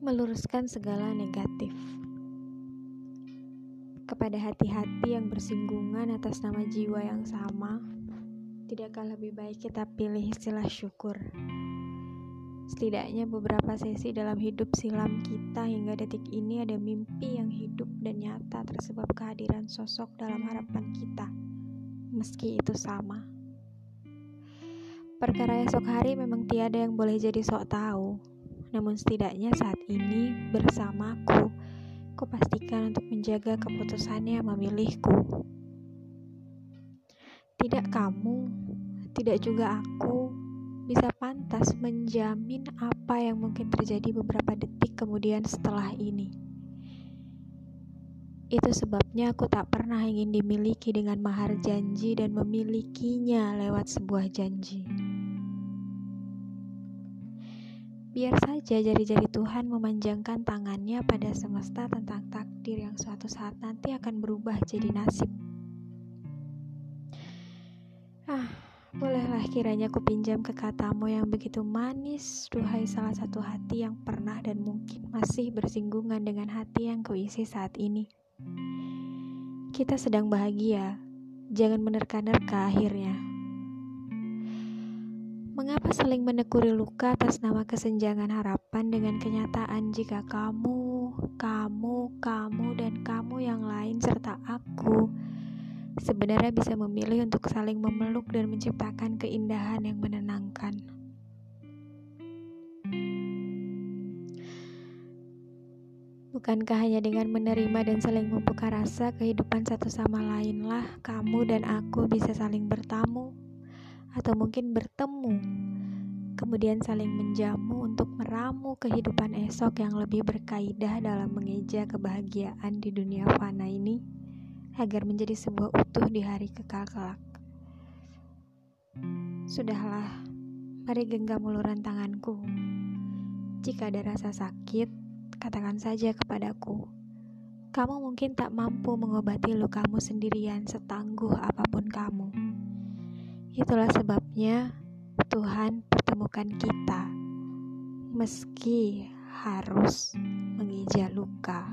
meluruskan segala negatif kepada hati-hati yang bersinggungan atas nama jiwa yang sama. Tidakkah lebih baik kita pilih istilah syukur? Setidaknya beberapa sesi dalam hidup silam kita hingga detik ini ada mimpi yang hidup dan nyata tersebab kehadiran sosok dalam harapan kita, meski itu sama. Perkara esok hari memang tiada yang boleh jadi sok tahu, namun setidaknya saat ini bersamaku, ku pastikan untuk menjaga keputusannya memilihku. Tidak kamu, tidak juga aku bisa pantas menjamin apa yang mungkin terjadi beberapa detik kemudian setelah ini. Itu sebabnya aku tak pernah ingin dimiliki dengan mahar janji dan memilikinya lewat sebuah janji. Biar saja jari-jari Tuhan memanjangkan tangannya pada semesta tentang takdir yang suatu saat nanti akan berubah jadi nasib. Ah, bolehlah kiranya ku pinjam ke katamu yang begitu manis, duhai salah satu hati yang pernah dan mungkin masih bersinggungan dengan hati yang kuisi saat ini. Kita sedang bahagia, jangan menerka-nerka akhirnya. Mengapa saling menekuri luka atas nama kesenjangan harapan dengan kenyataan jika kamu, kamu, kamu, dan kamu yang lain serta aku sebenarnya bisa memilih untuk saling memeluk dan menciptakan keindahan yang menenangkan. Bukankah hanya dengan menerima dan saling membuka rasa kehidupan satu sama lainlah kamu dan aku bisa saling bertamu? Atau mungkin bertemu, kemudian saling menjamu untuk meramu kehidupan esok yang lebih berkaidah dalam mengeja kebahagiaan di dunia fana ini agar menjadi sebuah utuh di hari kekal kelak. Sudahlah, mari genggam uluran tanganku. Jika ada rasa sakit, katakan saja kepadaku. Kamu mungkin tak mampu mengobati lukamu sendirian setangguh apa pun kamu. Itulah sebabnya Tuhan pertemukan kita, meski harus mengeja luka.